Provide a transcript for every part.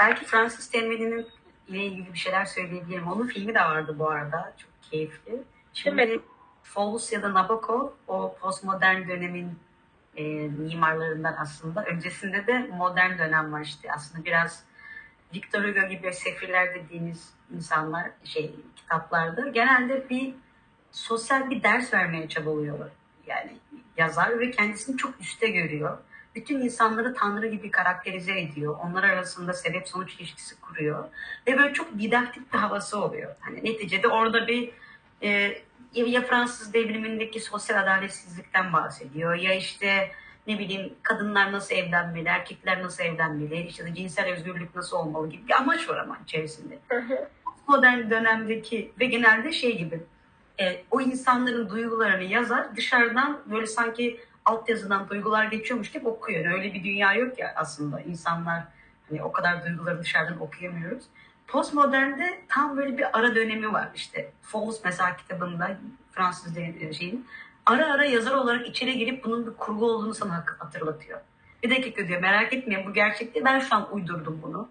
belki Fransız Temeli'nin ile ilgili bir şeyler söyleyebilirim. Onun filmi de vardı bu arada. Çok keyifli. Şimdi. Fauves ya da Nabokov o postmodern dönemin e, mimarlarından aslında. Öncesinde de modern dönem var işte. Aslında biraz Victor Hugo gibi sefirler dediğimiz insanlar şey kitaplarda genelde bir sosyal bir ders vermeye çabalıyorlar. Yani yazar ve kendisini çok üste görüyor. Bütün insanları tanrı gibi karakterize ediyor. Onlar arasında sebep sonuç ilişkisi kuruyor. Ve böyle çok didaktik bir havası oluyor. Hani neticede orada bir e, ya Fransız devrimindeki sosyal adaletsizlikten bahsediyor ya işte ne bileyim kadınlar nasıl evlenmeli, erkekler nasıl evlenmeli, işte cinsel özgürlük nasıl olmalı gibi bir amaç var ama içerisinde. Modern dönemdeki ve genelde şey gibi e, o insanların duygularını yazar dışarıdan böyle sanki altyazıdan duygular geçiyormuş gibi okuyor. Yani öyle bir dünya yok ya aslında insanlar hani o kadar duyguları dışarıdan okuyamıyoruz. Postmodernde tam böyle bir ara dönemi var işte. Fauves mesela kitabında Fransız de- şeyin ara ara yazar olarak içeri girip bunun bir kurgu olduğunu sana hatırlatıyor. Bir dakika diyor merak etmeyin bu gerçek değil ben şu an uydurdum bunu.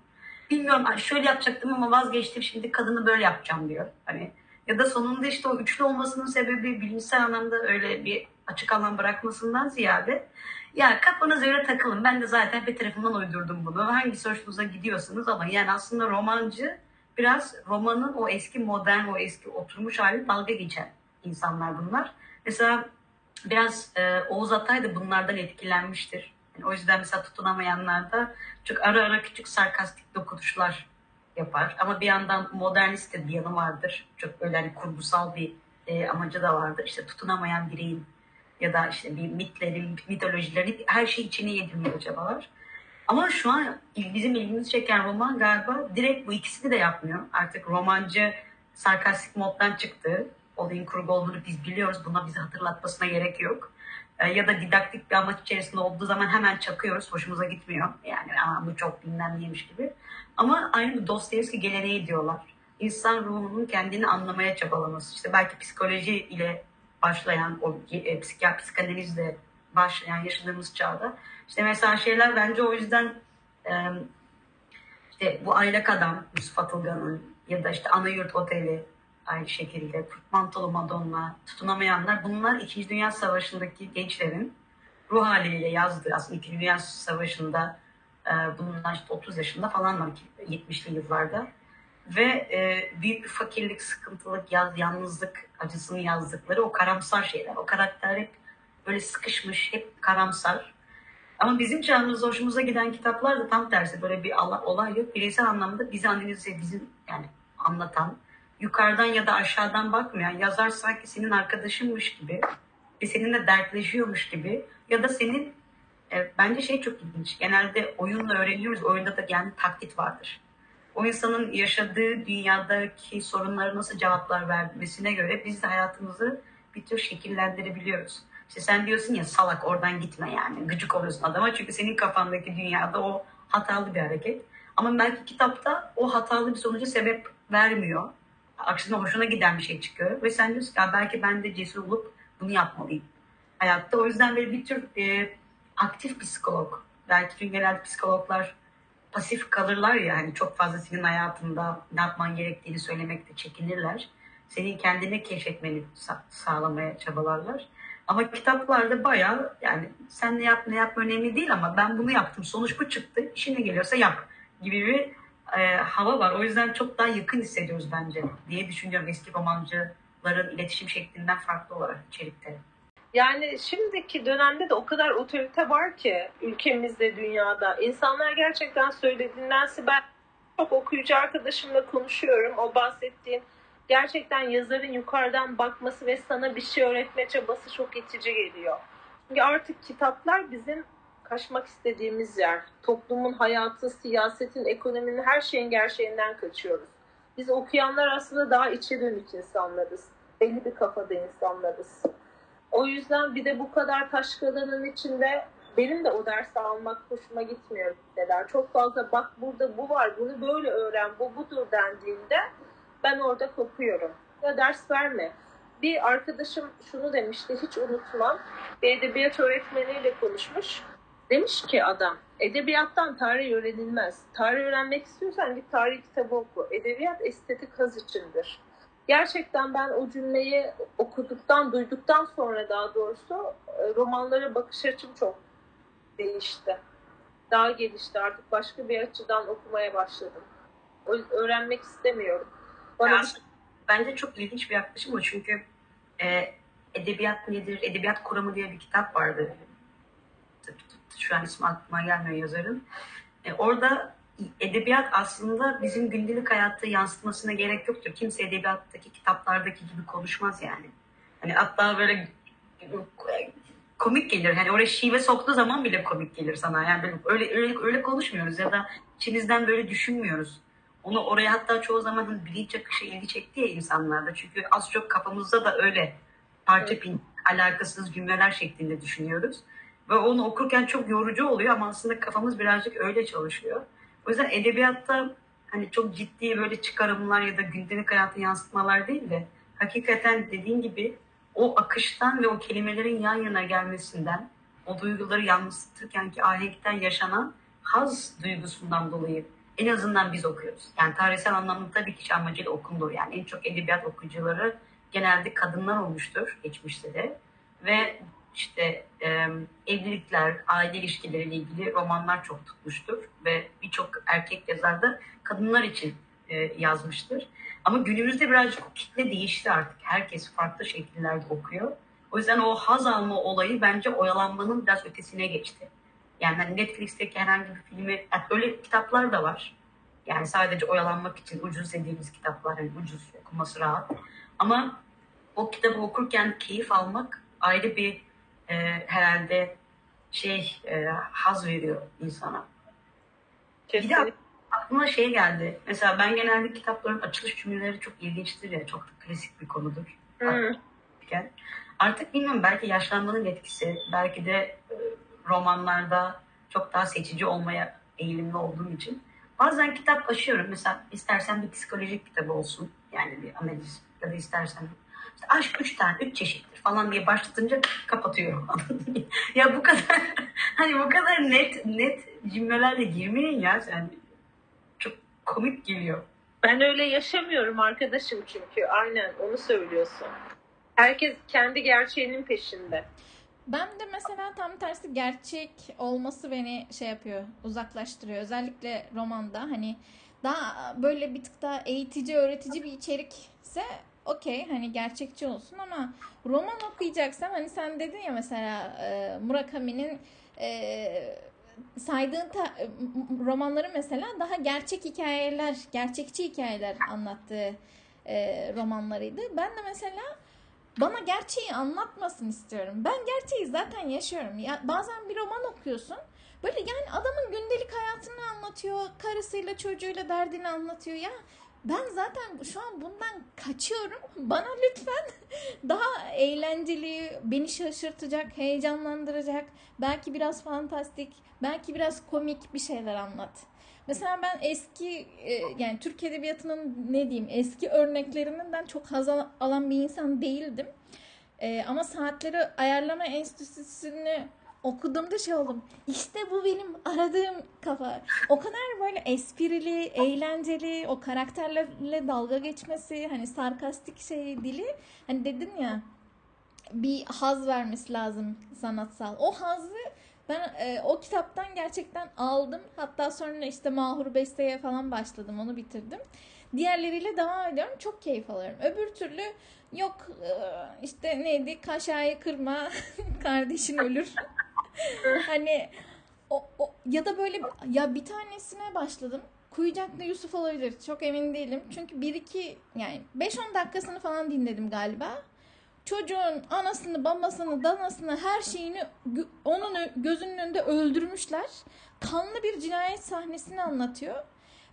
Bilmiyorum "Ay, şöyle yapacaktım ama vazgeçtim şimdi kadını böyle yapacağım diyor. Hani ya da sonunda işte o üçlü olmasının sebebi bilimsel anlamda öyle bir açık alan bırakmasından ziyade ya kafanız öyle takılın ben de zaten bir tarafından uydurdum bunu. Hangisi hoşunuza gidiyorsanız ama yani aslında romancı biraz romanın o eski modern o eski oturmuş hali dalga geçen insanlar bunlar. Mesela biraz e, Oğuz Atay da bunlardan etkilenmiştir. Yani o yüzden mesela tutunamayanlar da çok ara ara küçük sarkastik dokunuşlar yapar. Ama bir yandan modernist de bir yanı vardır. Çok böyle hani kurgusal bir e, amacı da vardır. İşte tutunamayan bireyin ya da işte bir mitlerin, mitolojilerin her şey içine yedirmeye çabalar. Ama şu an bizim ilgimizi çeken roman galiba direkt bu ikisini de yapmıyor. Artık romancı sarkastik moddan çıktı. Olayın kurgu olduğunu biz biliyoruz. Buna bizi hatırlatmasına gerek yok. E, ya da didaktik bir amaç içerisinde olduğu zaman hemen çakıyoruz. Hoşumuza gitmiyor. Yani ama bu çok bilmem neymiş gibi. Ama aynı bu Dostoyevski geleneği diyorlar. İnsan ruhunun kendini anlamaya çabalaması. İşte belki psikoloji ile başlayan, o e, psikiyat, psikanalizle başlayan yaşadığımız çağda. İşte mesela şeyler bence o yüzden e, işte bu Aylak Adam, Yusuf Atılgan'ın ya da işte Ana Yurt Oteli aynı şekilde, Kurt Mantolu Madonna, Tutunamayanlar bunlar İkinci Dünya Savaşı'ndaki gençlerin ruh haliyle yazdığı aslında İkinci Dünya Savaşı'nda e, bunlar işte 30 yaşında falan var 70'li yıllarda ve e, büyük bir fakirlik, sıkıntılık, yaz, yalnızlık acısını yazdıkları o karamsar şeyler. O karakter hep böyle sıkışmış, hep karamsar. Ama bizim çağımızda hoşumuza giden kitaplar da tam tersi. Böyle bir olay yok. Bireysel anlamda bizi analize, bizim yani anlatan, yukarıdan ya da aşağıdan bakmayan, yazar sanki senin arkadaşınmış gibi ve seninle dertleşiyormuş gibi ya da senin e, bence şey çok ilginç. Genelde oyunla öğreniyoruz. Oyunda da yani taklit vardır. O insanın yaşadığı dünyadaki sorunlara nasıl cevaplar vermesine göre biz de hayatımızı bir tür şekillendirebiliyoruz. İşte sen diyorsun ya salak oradan gitme yani. Gıcık oluyorsun adama çünkü senin kafandaki dünyada o hatalı bir hareket. Ama belki kitapta o hatalı bir sonuca sebep vermiyor. Aksine hoşuna giden bir şey çıkıyor. Ve sen diyorsun ki "Ya belki ben de cesur olup bunu yapmalıyım hayatta. O yüzden böyle bir tür e, aktif psikolog. Belki çünkü genelde psikologlar pasif kalırlar ya hani çok fazla senin hayatında ne yapman gerektiğini söylemekte çekinirler. Senin kendini keşfetmeni sa- sağlamaya çabalarlar. Ama kitaplarda bayağı yani sen ne yap ne yap önemli değil ama ben bunu yaptım sonuç bu çıktı işine geliyorsa yap gibi bir e, hava var. O yüzden çok daha yakın hissediyoruz bence diye düşünüyorum eski romancıların iletişim şeklinden farklı olarak içerikte. Yani şimdiki dönemde de o kadar otorite var ki ülkemizde, dünyada. İnsanlar gerçekten söylediğindense ben çok okuyucu arkadaşımla konuşuyorum. O bahsettiğim gerçekten yazarın yukarıdan bakması ve sana bir şey öğretme çabası çok itici geliyor. Çünkü artık kitaplar bizim kaçmak istediğimiz yer. Toplumun hayatı, siyasetin, ekonominin her şeyin gerçeğinden kaçıyoruz. Biz okuyanlar aslında daha içe dönük insanlarız. Belli bir kafada insanlarız. O yüzden bir de bu kadar taşkalanın içinde benim de o dersi almak hoşuma gitmiyor mesela. Çok fazla bak burada bu var, bunu böyle öğren, bu budur dendiğinde ben orada kopuyorum. Ya ders verme. Bir arkadaşım şunu demişti, hiç unutmam. Bir edebiyat öğretmeniyle konuşmuş. Demiş ki adam, edebiyattan tarih öğrenilmez. Tarih öğrenmek istiyorsan git tarih kitabı oku. Edebiyat estetik haz içindir. Gerçekten ben o cümleyi okuduktan, duyduktan sonra daha doğrusu e, romanlara bakış açım çok değişti. Daha gelişti. Artık başka bir açıdan okumaya başladım. Öğrenmek istemiyorum. Bana Ya, bir- Bence çok ilginç bir yaklaşım o çünkü e, edebiyat nedir, edebiyat kuramı diye bir kitap vardı. Şu an ismi aklıma gelmiyor yazarın. E, orada edebiyat aslında bizim gündelik hayatta yansıtmasına gerek yoktur. Kimse edebiyattaki kitaplardaki gibi konuşmaz yani. Hani hatta böyle komik gelir. Hani oraya şive soktuğu zaman bile komik gelir sana. Yani böyle öyle öyle, öyle konuşmuyoruz ya da içimizden böyle düşünmüyoruz. Onu oraya hatta çoğu zaman hani bilinç akışı ilgi çekti ya insanlarda. Çünkü az çok kafamızda da öyle parça pin alakasız cümleler şeklinde düşünüyoruz. Ve onu okurken çok yorucu oluyor ama aslında kafamız birazcık öyle çalışıyor. O yüzden edebiyatta hani çok ciddi böyle çıkarımlar ya da gündelik hayatı yansıtmalar değil de hakikaten dediğin gibi o akıştan ve o kelimelerin yan yana gelmesinden o duyguları yansıtırken ki ahenkten yaşanan haz duygusundan dolayı en azından biz okuyoruz. Yani tarihsel anlamda tabii ki amacıyla okundu. Yani en çok edebiyat okuyucuları genelde kadınlar olmuştur geçmişte de. Ve işte e, evlilikler, aile ilişkileriyle ilgili romanlar çok tutmuştur. Ve birçok erkek yazar da kadınlar için e, yazmıştır. Ama günümüzde birazcık kitle değişti artık. Herkes farklı şekillerde okuyor. O yüzden o haz alma olayı bence oyalanmanın biraz ötesine geçti. Yani hani Netflix'teki herhangi bir filmi, yani öyle kitaplar da var. Yani sadece oyalanmak için ucuz dediğimiz kitaplar, yani ucuz okuması rahat. Ama o kitabı okurken keyif almak ayrı bir e, herhalde şey e, haz veriyor insana. Bir de Kesinlikle. aklıma şey geldi. Mesela ben genelde kitapların açılış cümleleri çok ilginçtir ya. Çok klasik bir konudur. Okurken. Artık bilmiyorum belki yaşlanmanın etkisi, belki de e, romanlarda çok daha seçici olmaya eğilimli olduğum için. Bazen kitap açıyorum. Mesela istersen bir psikolojik kitabı olsun. Yani bir analiz ya da istersen işte aşk üç tane, üç çeşittir falan diye başlatınca kapatıyorum. ya bu kadar hani bu kadar net net cümlelerle girmeyin ya sen. Çok komik geliyor. Ben öyle yaşamıyorum arkadaşım çünkü. Aynen onu söylüyorsun. Herkes kendi gerçeğinin peşinde. Ben de mesela tam tersi gerçek olması beni şey yapıyor, uzaklaştırıyor. Özellikle romanda hani daha böyle bir tık daha eğitici, öğretici bir içerikse okey hani gerçekçi olsun ama roman okuyacaksam hani sen dedin ya mesela e, Murakami'nin e, saydığın ta- e, romanları mesela daha gerçek hikayeler, gerçekçi hikayeler anlattığı e, romanlarıydı. Ben de mesela bana gerçeği anlatmasın istiyorum. Ben gerçeği zaten yaşıyorum. Ya bazen bir roman okuyorsun. Böyle yani adamın gündelik hayatını anlatıyor. Karısıyla çocuğuyla derdini anlatıyor ya. Ben zaten şu an bundan kaçıyorum. Bana lütfen daha eğlenceli, beni şaşırtacak, heyecanlandıracak, belki biraz fantastik, belki biraz komik bir şeyler anlat. Mesela ben eski e, yani Türk Edebiyatı'nın ne diyeyim eski örneklerinden çok haz al- alan bir insan değildim. E, ama Saatleri Ayarlama Enstitüsü'nü okuduğumda şey oldum. İşte bu benim aradığım kafa. O kadar böyle esprili, eğlenceli, o karakterlerle dalga geçmesi, hani sarkastik şey dili. Hani dedin ya bir haz vermesi lazım sanatsal. O hazzı ben e, o kitaptan gerçekten aldım. Hatta sonra işte Mahur Beste'ye falan başladım. Onu bitirdim. Diğerleriyle devam ediyorum. Çok keyif alıyorum. Öbür türlü yok e, işte neydi kaşayı kırma kardeşin ölür. hani o, o ya da böyle ya bir tanesine başladım. Kuyucaklı Yusuf olabilir. Çok emin değilim. Çünkü bir iki yani 5-10 dakikasını falan dinledim galiba. Çocuğun anasını, babasını, danasını, her şeyini onun gözünün önünde öldürmüşler. Kanlı bir cinayet sahnesini anlatıyor.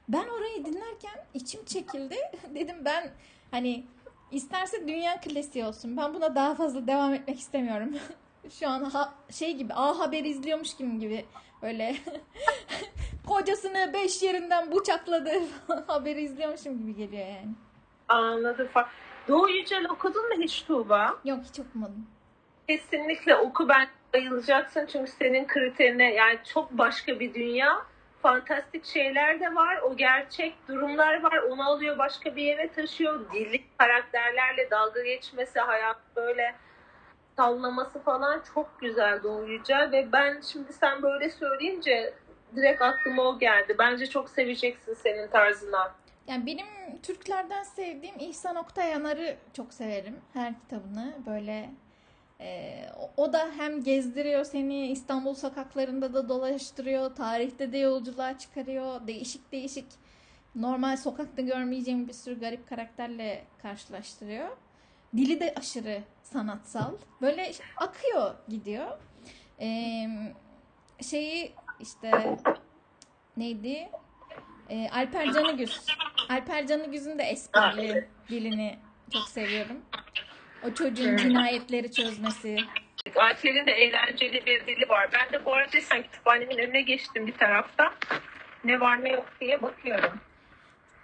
Ben orayı dinlerken içim çekildi. Dedim ben hani isterse dünya klasiği olsun. Ben buna daha fazla devam etmek istemiyorum. Şu an ha- şey gibi A Haber izliyormuş gibi gibi böyle kocasını beş yerinden bıçakladı haberi izliyormuşum gibi geliyor yani. Anladım. Doğu Yücel okudun mu hiç Tuğba? Yok hiç okumadım. Kesinlikle oku ben bayılacaksın çünkü senin kriterine yani çok başka bir dünya. Fantastik şeyler de var. O gerçek durumlar var. Onu alıyor başka bir yere taşıyor. Dili karakterlerle dalga geçmesi, hayat böyle sallaması falan çok güzel doyurucu ve ben şimdi sen böyle söyleyince direkt aklıma o geldi. Bence çok seveceksin senin tarzına. Yani benim Türklerden sevdiğim İhsan Oktay Yanar'ı çok severim. Her kitabını böyle e, o da hem gezdiriyor seni İstanbul sokaklarında da dolaştırıyor. Tarihte de yolculuğa çıkarıyor. Değişik değişik normal sokakta görmeyeceğim bir sürü garip karakterle karşılaştırıyor. Dili de aşırı sanatsal. Böyle akıyor gidiyor. E, şeyi işte neydi? E, Alper Canıgüz. Alper Canıgüz'ün de esprili dilini çok seviyorum. O çocuğun cinayetleri çözmesi. Ayşe'nin de eğlenceli bir dili var. Ben de bu arada sen kütüphanemin önüne geçtim bir tarafta. Ne var ne yok diye bakıyorum.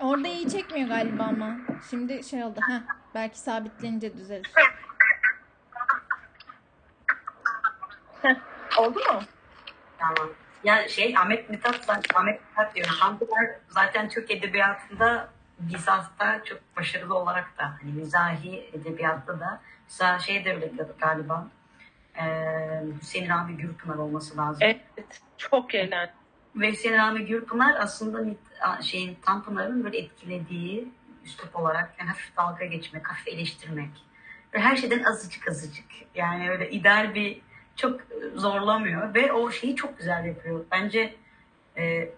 Orada iyi çekmiyor galiba ama. Şimdi şey oldu. Heh, belki sabitlenince düzelir. Oldu mu? Tamam. Ya şey Ahmet Mithat Ahmet Mithat diyorum. Tanpınar zaten Türk edebiyatında Bizans'ta çok başarılı olarak da hani mizahi edebiyatta da mesela şey de öyle galiba e, Hüseyin Rami Gürpınar olması lazım. Evet. Çok eğlenceli. Ve Hüseyin Rami Gürpınar aslında şeyin Tanpınar'ın böyle etkilediği üslup olarak yani hafif dalga geçmek, hafif eleştirmek. Ve her şeyden azıcık azıcık. Yani öyle ideal bir çok zorlamıyor ve o şeyi çok güzel yapıyor. Bence e,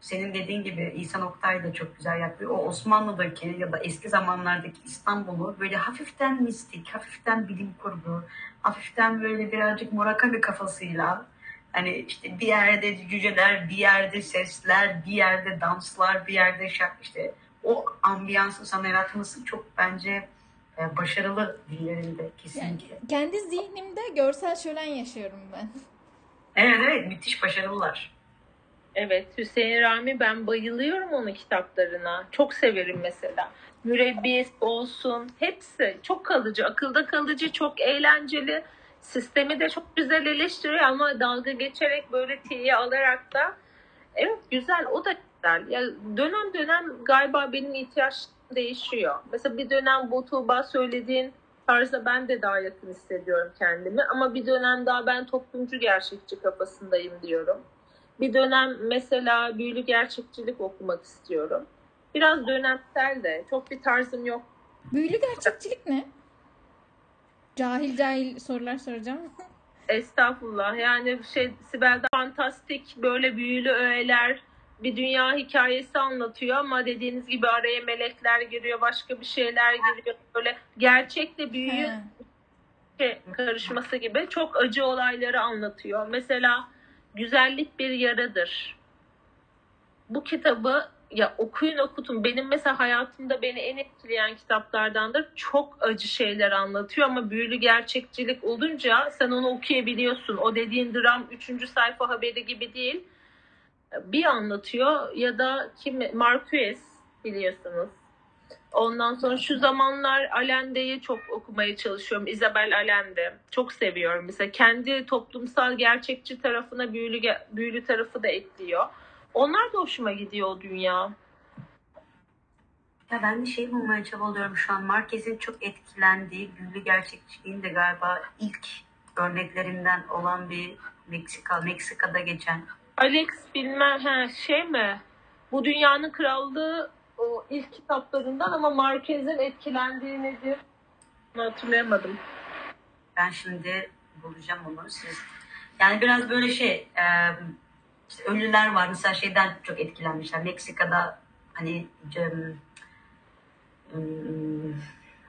senin dediğin gibi İhsan Oktay da çok güzel yapıyor. O Osmanlı'daki ya da eski zamanlardaki İstanbul'u böyle hafiften mistik, hafiften bilim kurgu, hafiften böyle birazcık Murakami kafasıyla hani işte bir yerde cüceler, bir yerde sesler, bir yerde danslar, bir yerde şarkı işte o ambiyansı sana yaratması çok bence e, başarılı dillerinde Yani kesinlikle. kendi zihnimde görsel şölen yaşıyorum ben. Evet evet müthiş başarılılar. Evet Hüseyin Rami ben bayılıyorum onun kitaplarına. Çok severim mesela. Mürebbiyesi olsun hepsi çok kalıcı, akılda kalıcı, çok eğlenceli. Sistemi de çok güzel eleştiriyor ama dalga geçerek böyle tiye alarak da evet güzel o da güzel. Ya dönem dönem galiba benim ihtiyaçlarım değişiyor. Mesela bir dönem bu Tuğba söylediğin tarzda ben de daha yakın hissediyorum kendimi ama bir dönem daha ben toplumcu gerçekçi kafasındayım diyorum. Bir dönem mesela büyülü gerçekçilik okumak istiyorum. Biraz dönemsel de çok bir tarzım yok. Büyülü gerçekçilik ne? Cahil cahil sorular soracağım. Estağfurullah. Yani şey Sibel'de fantastik böyle büyülü öğeler bir dünya hikayesi anlatıyor ama dediğiniz gibi araya melekler giriyor, başka bir şeyler giriyor. Böyle gerçekle büyüyü şey karışması gibi çok acı olayları anlatıyor. Mesela güzellik bir yaradır. Bu kitabı ya okuyun okutun. Benim mesela hayatımda beni en etkileyen kitaplardandır. Çok acı şeyler anlatıyor ama büyülü gerçekçilik olunca sen onu okuyabiliyorsun. O dediğin dram 3. sayfa haberi gibi değil. Bir anlatıyor ya da kim Marquez biliyorsunuz. Ondan sonra şu zamanlar Allende'yi çok okumaya çalışıyorum. Isabel Allende. Çok seviyorum. Mesela kendi toplumsal gerçekçi tarafına büyülü, büyülü tarafı da ekliyor. Onlar da hoşuma gidiyor o dünya. Ya ben bir şey bulmaya çabalıyorum şu an. Marquez'in çok etkilendiği büyülü gerçekçiliğin de galiba ilk örneklerinden olan bir Meksika, Meksika'da geçen. Alex bilmem he, şey mi? Bu dünyanın krallığı o ilk kitaplarından ama Marquez'in etkilendiği nedir? Onu hatırlayamadım. Ben şimdi bulacağım onu. Siz yani biraz böyle şey e, işte ölüler var. Mesela şeyden çok etkilenmişler. Meksika'da hani ım,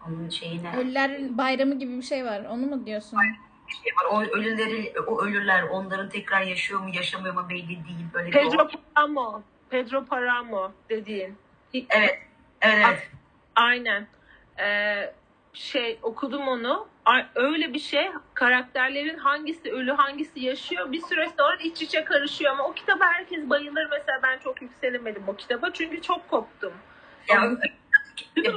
onun şeyine Ölüler bayramı gibi bir şey var. Onu mu diyorsun? şey var. O ölüleri o ölüler onların tekrar yaşıyor mu yaşamıyor mu belli değil. Böyle bir Pedro Paramo. Pedro Paramo dediğin. Evet. Evet evet. Aynen. Ee, şey okudum onu. Öyle bir şey karakterlerin hangisi ölü hangisi yaşıyor bir süre sonra iç içe karışıyor ama o kitaba herkes bayılır mesela ben çok yükselemedim o kitaba çünkü çok koptum. Ya,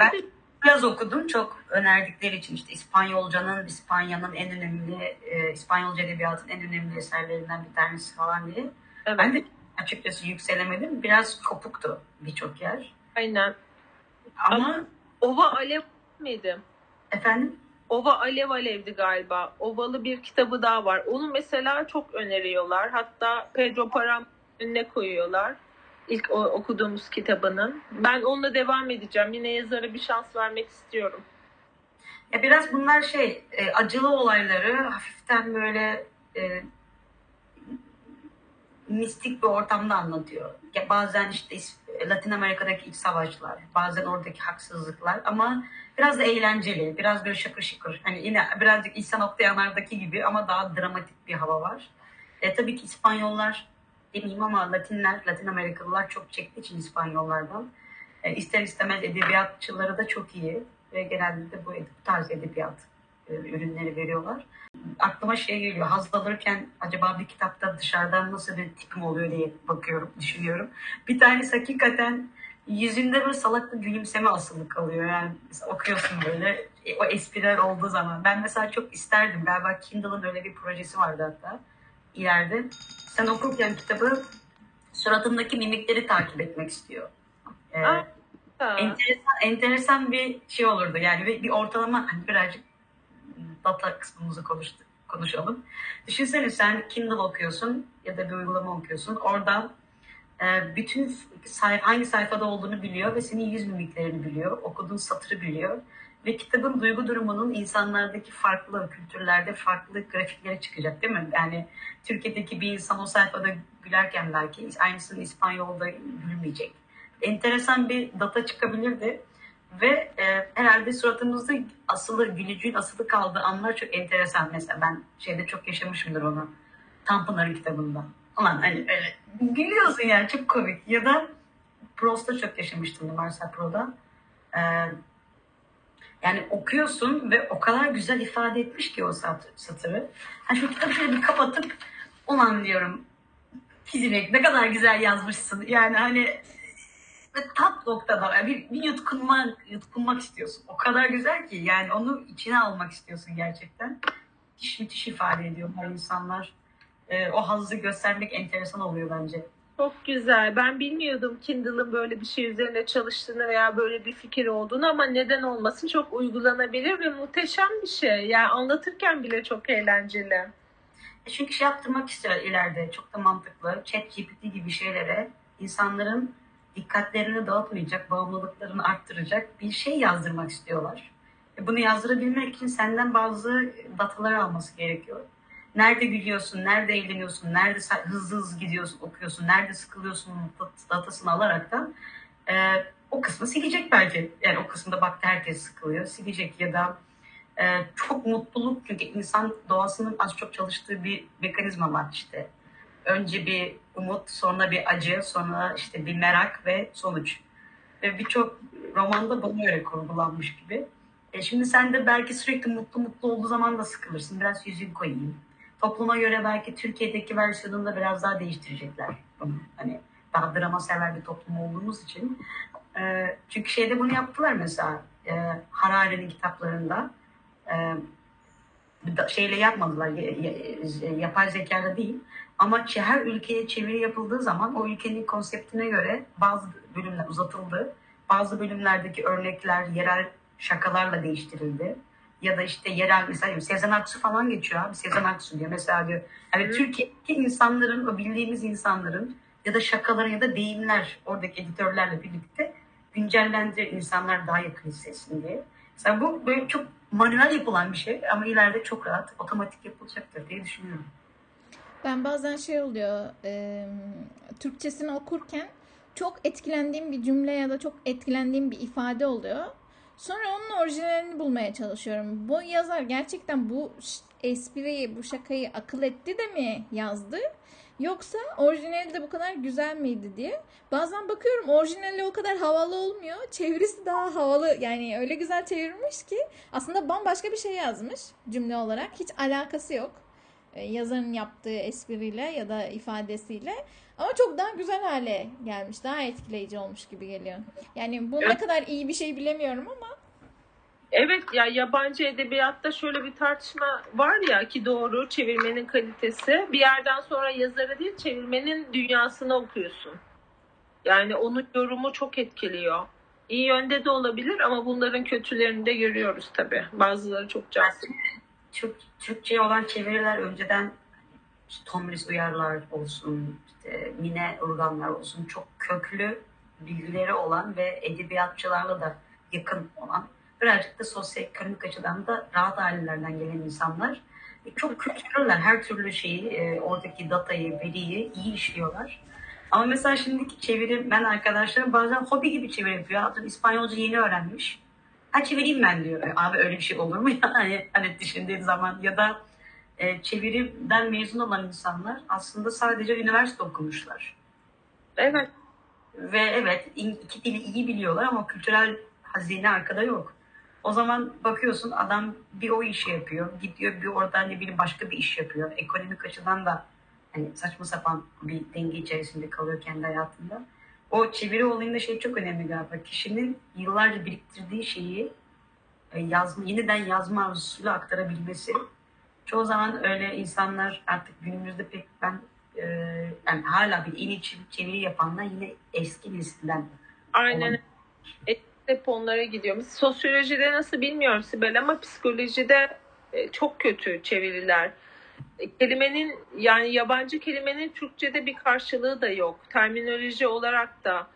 ben biraz okudum. Çok önerdikleri için işte İspanyolcanın, İspanya'nın en önemli, e, İspanyolca edebiyatın en önemli eserlerinden bir tanesi falan diye. Evet. Ben de açıkçası yükselemedim. Biraz kopuktu birçok yer. Aynen. Ama Ova Alev miydi? efendim Ova Alev Alev'di galiba. Ovalı bir kitabı daha var. Onu mesela çok öneriyorlar. Hatta Pedro Param önüne koyuyorlar. İlk o, okuduğumuz kitabının. Ben onunla devam edeceğim. Yine yazara bir şans vermek istiyorum. Ya biraz bunlar şey e, acılı olayları hafiften böyle e, mistik bir ortamda anlatıyor. Ya bazen işte Latin Amerika'daki iç savaşlar, bazen oradaki haksızlıklar ama biraz eğlenceli, biraz böyle şakır şıkır. Hani yine birazcık İhsan Oktayanlar'daki gibi ama daha dramatik bir hava var. E, tabii ki İspanyollar demeyeyim ama Latinler, Latin Amerikalılar çok çektiği için İspanyollardan. E, ister istemez edebiyatçıları da çok iyi ve bu, bu tarz edebiyat e, ürünleri veriyorlar. Aklıma şey geliyor, haz alırken acaba bir kitapta dışarıdan nasıl bir tipim oluyor diye bakıyorum, düşünüyorum. Bir tanesi hakikaten yüzünde böyle salak bir gülümseme asılı kalıyor. Yani okuyorsun böyle e, o espriler olduğu zaman. Ben mesela çok isterdim. Galiba Kindle'ın öyle bir projesi vardı hatta ileride. Sen okurken kitabı suratındaki mimikleri takip etmek istiyor. Ee, Aa. Enteresan, enteresan bir şey olurdu. Yani bir, bir ortalama hani birazcık data kısmımızı konuştu, konuşalım. Düşünsene sen Kindle okuyorsun ya da bir uygulama okuyorsun. Oradan bütün sayfa, hangi sayfada olduğunu biliyor ve senin yüz mimiklerini biliyor. Okuduğun satırı biliyor. Ve kitabın duygu durumunun insanlardaki farklı kültürlerde farklı grafikleri çıkacak değil mi? Yani Türkiye'deki bir insan o sayfada gülerken belki aynısını İspanyol'da gülmeyecek. Enteresan bir data çıkabilirdi. Ve e, herhalde suratımızda asılı, gülücüğün asılı kaldığı anlar çok enteresan. Mesela ben şeyde çok yaşamışımdır onu. Tanpınar'ın kitabında. Ulan hani öyle gülüyorsun yani çok komik. Ya da Proust'ta çok yaşamıştım Marcel Proust'da. Ee, yani okuyorsun ve o kadar güzel ifade etmiş ki o sat- satırı. Hani şu kitabı şöyle bir kapatıp ulan diyorum Fizimek ne kadar güzel yazmışsın. Yani hani tat noktada yani bir, bir yutkunmak, yutkunmak istiyorsun. O kadar güzel ki yani onu içine almak istiyorsun gerçekten. Müthiş müthiş ifade ediyorlar insanlar. Ee, o hazzı göstermek enteresan oluyor bence. Çok güzel. Ben bilmiyordum Kindle'ın böyle bir şey üzerine çalıştığını veya böyle bir fikir olduğunu ama neden olmasın çok uygulanabilir ve muhteşem bir şey. Yani anlatırken bile çok eğlenceli. E Çünkü şey yaptırmak istiyor ileride. Çok da mantıklı. Chat GPT gibi şeylere insanların dikkatlerini dağıtmayacak, bağımlılıklarını arttıracak bir şey yazdırmak istiyorlar. E bunu yazdırabilmek için senden bazı datalar alması gerekiyor. Nerede gülüyorsun, nerede eğleniyorsun, nerede hızlı hızlı gidiyorsun, okuyorsun, nerede sıkılıyorsun dat- datasını alarak da e, o kısmı silecek belki. Yani o kısımda baktı herkes sıkılıyor, silecek ya da e, çok mutluluk çünkü insan doğasının az çok çalıştığı bir mekanizma var işte. Önce bir umut, sonra bir acı, sonra işte bir merak ve sonuç. Ve birçok romanda bana öyle kurgulanmış gibi. E şimdi sen de belki sürekli mutlu mutlu olduğu zaman da sıkılırsın. Biraz yüzün koyayım. Topluma göre belki Türkiye'deki versiyonunu da biraz daha değiştirecekler. Hani daha drama sever bir toplum olduğumuz için. E, çünkü şeyde bunu yaptılar mesela. E, Harari'nin kitaplarında e, da- şeyle yapmadılar, ya- ya- yapay zekada değil. Ama her ülkeye çeviri yapıldığı zaman o ülkenin konseptine göre bazı bölümler uzatıldı. Bazı bölümlerdeki örnekler yerel şakalarla değiştirildi. Ya da işte yerel mesela Sezen Aksu falan geçiyor abi. Sezen Aksu diyor. Mesela diyor hani Hı. Türkiye'deki insanların, o bildiğimiz insanların ya da şakaların ya da deyimler oradaki editörlerle birlikte güncellendirir insanlar daha yakın hissetsin diye. Mesela bu böyle çok manuel yapılan bir şey ama ileride çok rahat otomatik yapılacaktır diye düşünüyorum. Ben bazen şey oluyor, e, Türkçesini okurken çok etkilendiğim bir cümle ya da çok etkilendiğim bir ifade oluyor. Sonra onun orijinalini bulmaya çalışıyorum. Bu yazar gerçekten bu espriyi, bu şakayı akıl etti de mi yazdı? Yoksa orijinali de bu kadar güzel miydi diye. Bazen bakıyorum orijinali o kadar havalı olmuyor. Çevirisi daha havalı. Yani öyle güzel çevirmiş ki aslında bambaşka bir şey yazmış cümle olarak. Hiç alakası yok yazarın yaptığı espriyle ya da ifadesiyle ama çok daha güzel hale gelmiş. Daha etkileyici olmuş gibi geliyor. Yani bu ne kadar iyi bir şey bilemiyorum ama Evet ya yabancı edebiyatta şöyle bir tartışma var ya ki doğru çevirmenin kalitesi. Bir yerden sonra yazarı değil çevirmenin dünyasını okuyorsun. Yani onun yorumu çok etkiliyor. İyi yönde de olabilir ama bunların kötülerini de görüyoruz tabii. Bazıları çok cansız. Türk, Türkçe olan çeviriler önceden Tomris Uyarlar olsun, işte Mine Urganlar olsun çok köklü bilgileri olan ve edebiyatçılarla da yakın olan birazcık da sosyoekonomik açıdan da rahat ailelerden gelen insanlar E, çok kültürlüler. Her türlü şeyi, e, oradaki datayı, veriyi iyi işliyorlar. Ama mesela şimdiki çeviri, ben arkadaşlarım bazen hobi gibi çeviri yapıyor. Atıyorum İspanyolca yeni öğrenmiş. Ha çevireyim ben diyor. E, Abi öyle bir şey olur mu ya? Hani, düşündüğün zaman ya da e, çeviriden mezun olan insanlar aslında sadece üniversite okumuşlar. Evet. Ve evet iki dili iyi biliyorlar ama kültürel hazine arkada yok. O zaman bakıyorsun adam bir o işi yapıyor. Gidiyor bir oradan ne bileyim başka bir iş yapıyor. Ekonomik açıdan da hani saçma sapan bir denge içerisinde kalıyor kendi hayatında. O çeviri olayında şey çok önemli galiba. Kişinin yıllarca biriktirdiği şeyi e, yazma, yeniden yazma arzusuyla aktarabilmesi. Çoğu zaman öyle insanlar artık günümüzde pek ben e, yani hala bir en iyi çeviri- yapanlar yine eski nesilden. Aynen. Et- Hep onlara gidiyor. Biz Sosyolojide nasıl bilmiyorum Sibel ama psikolojide e, çok kötü çeviriler. Kelimenin yani yabancı kelimenin Türkçe'de bir karşılığı da yok. Terminoloji olarak da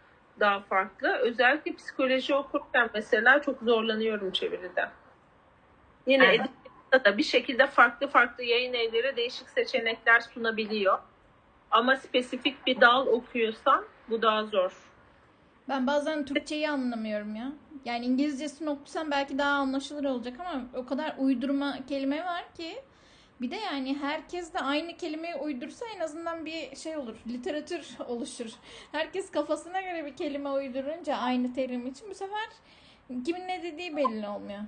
daha farklı. Özellikle psikoloji okurken mesela çok zorlanıyorum çeviride. Yine Evet. edebiyatta da bir şekilde farklı farklı yayın evleri değişik seçenekler sunabiliyor. Ama spesifik bir dal okuyorsan bu daha zor. Ben bazen Türkçeyi anlamıyorum ya. Yani İngilizcesini okusam belki daha anlaşılır olacak ama o kadar uydurma kelime var ki. Bir de yani herkes de aynı kelimeyi uydursa en azından bir şey olur. Literatür oluşur. Herkes kafasına göre bir kelime uydurunca aynı terim için bu sefer kimin ne dediği belli olmuyor.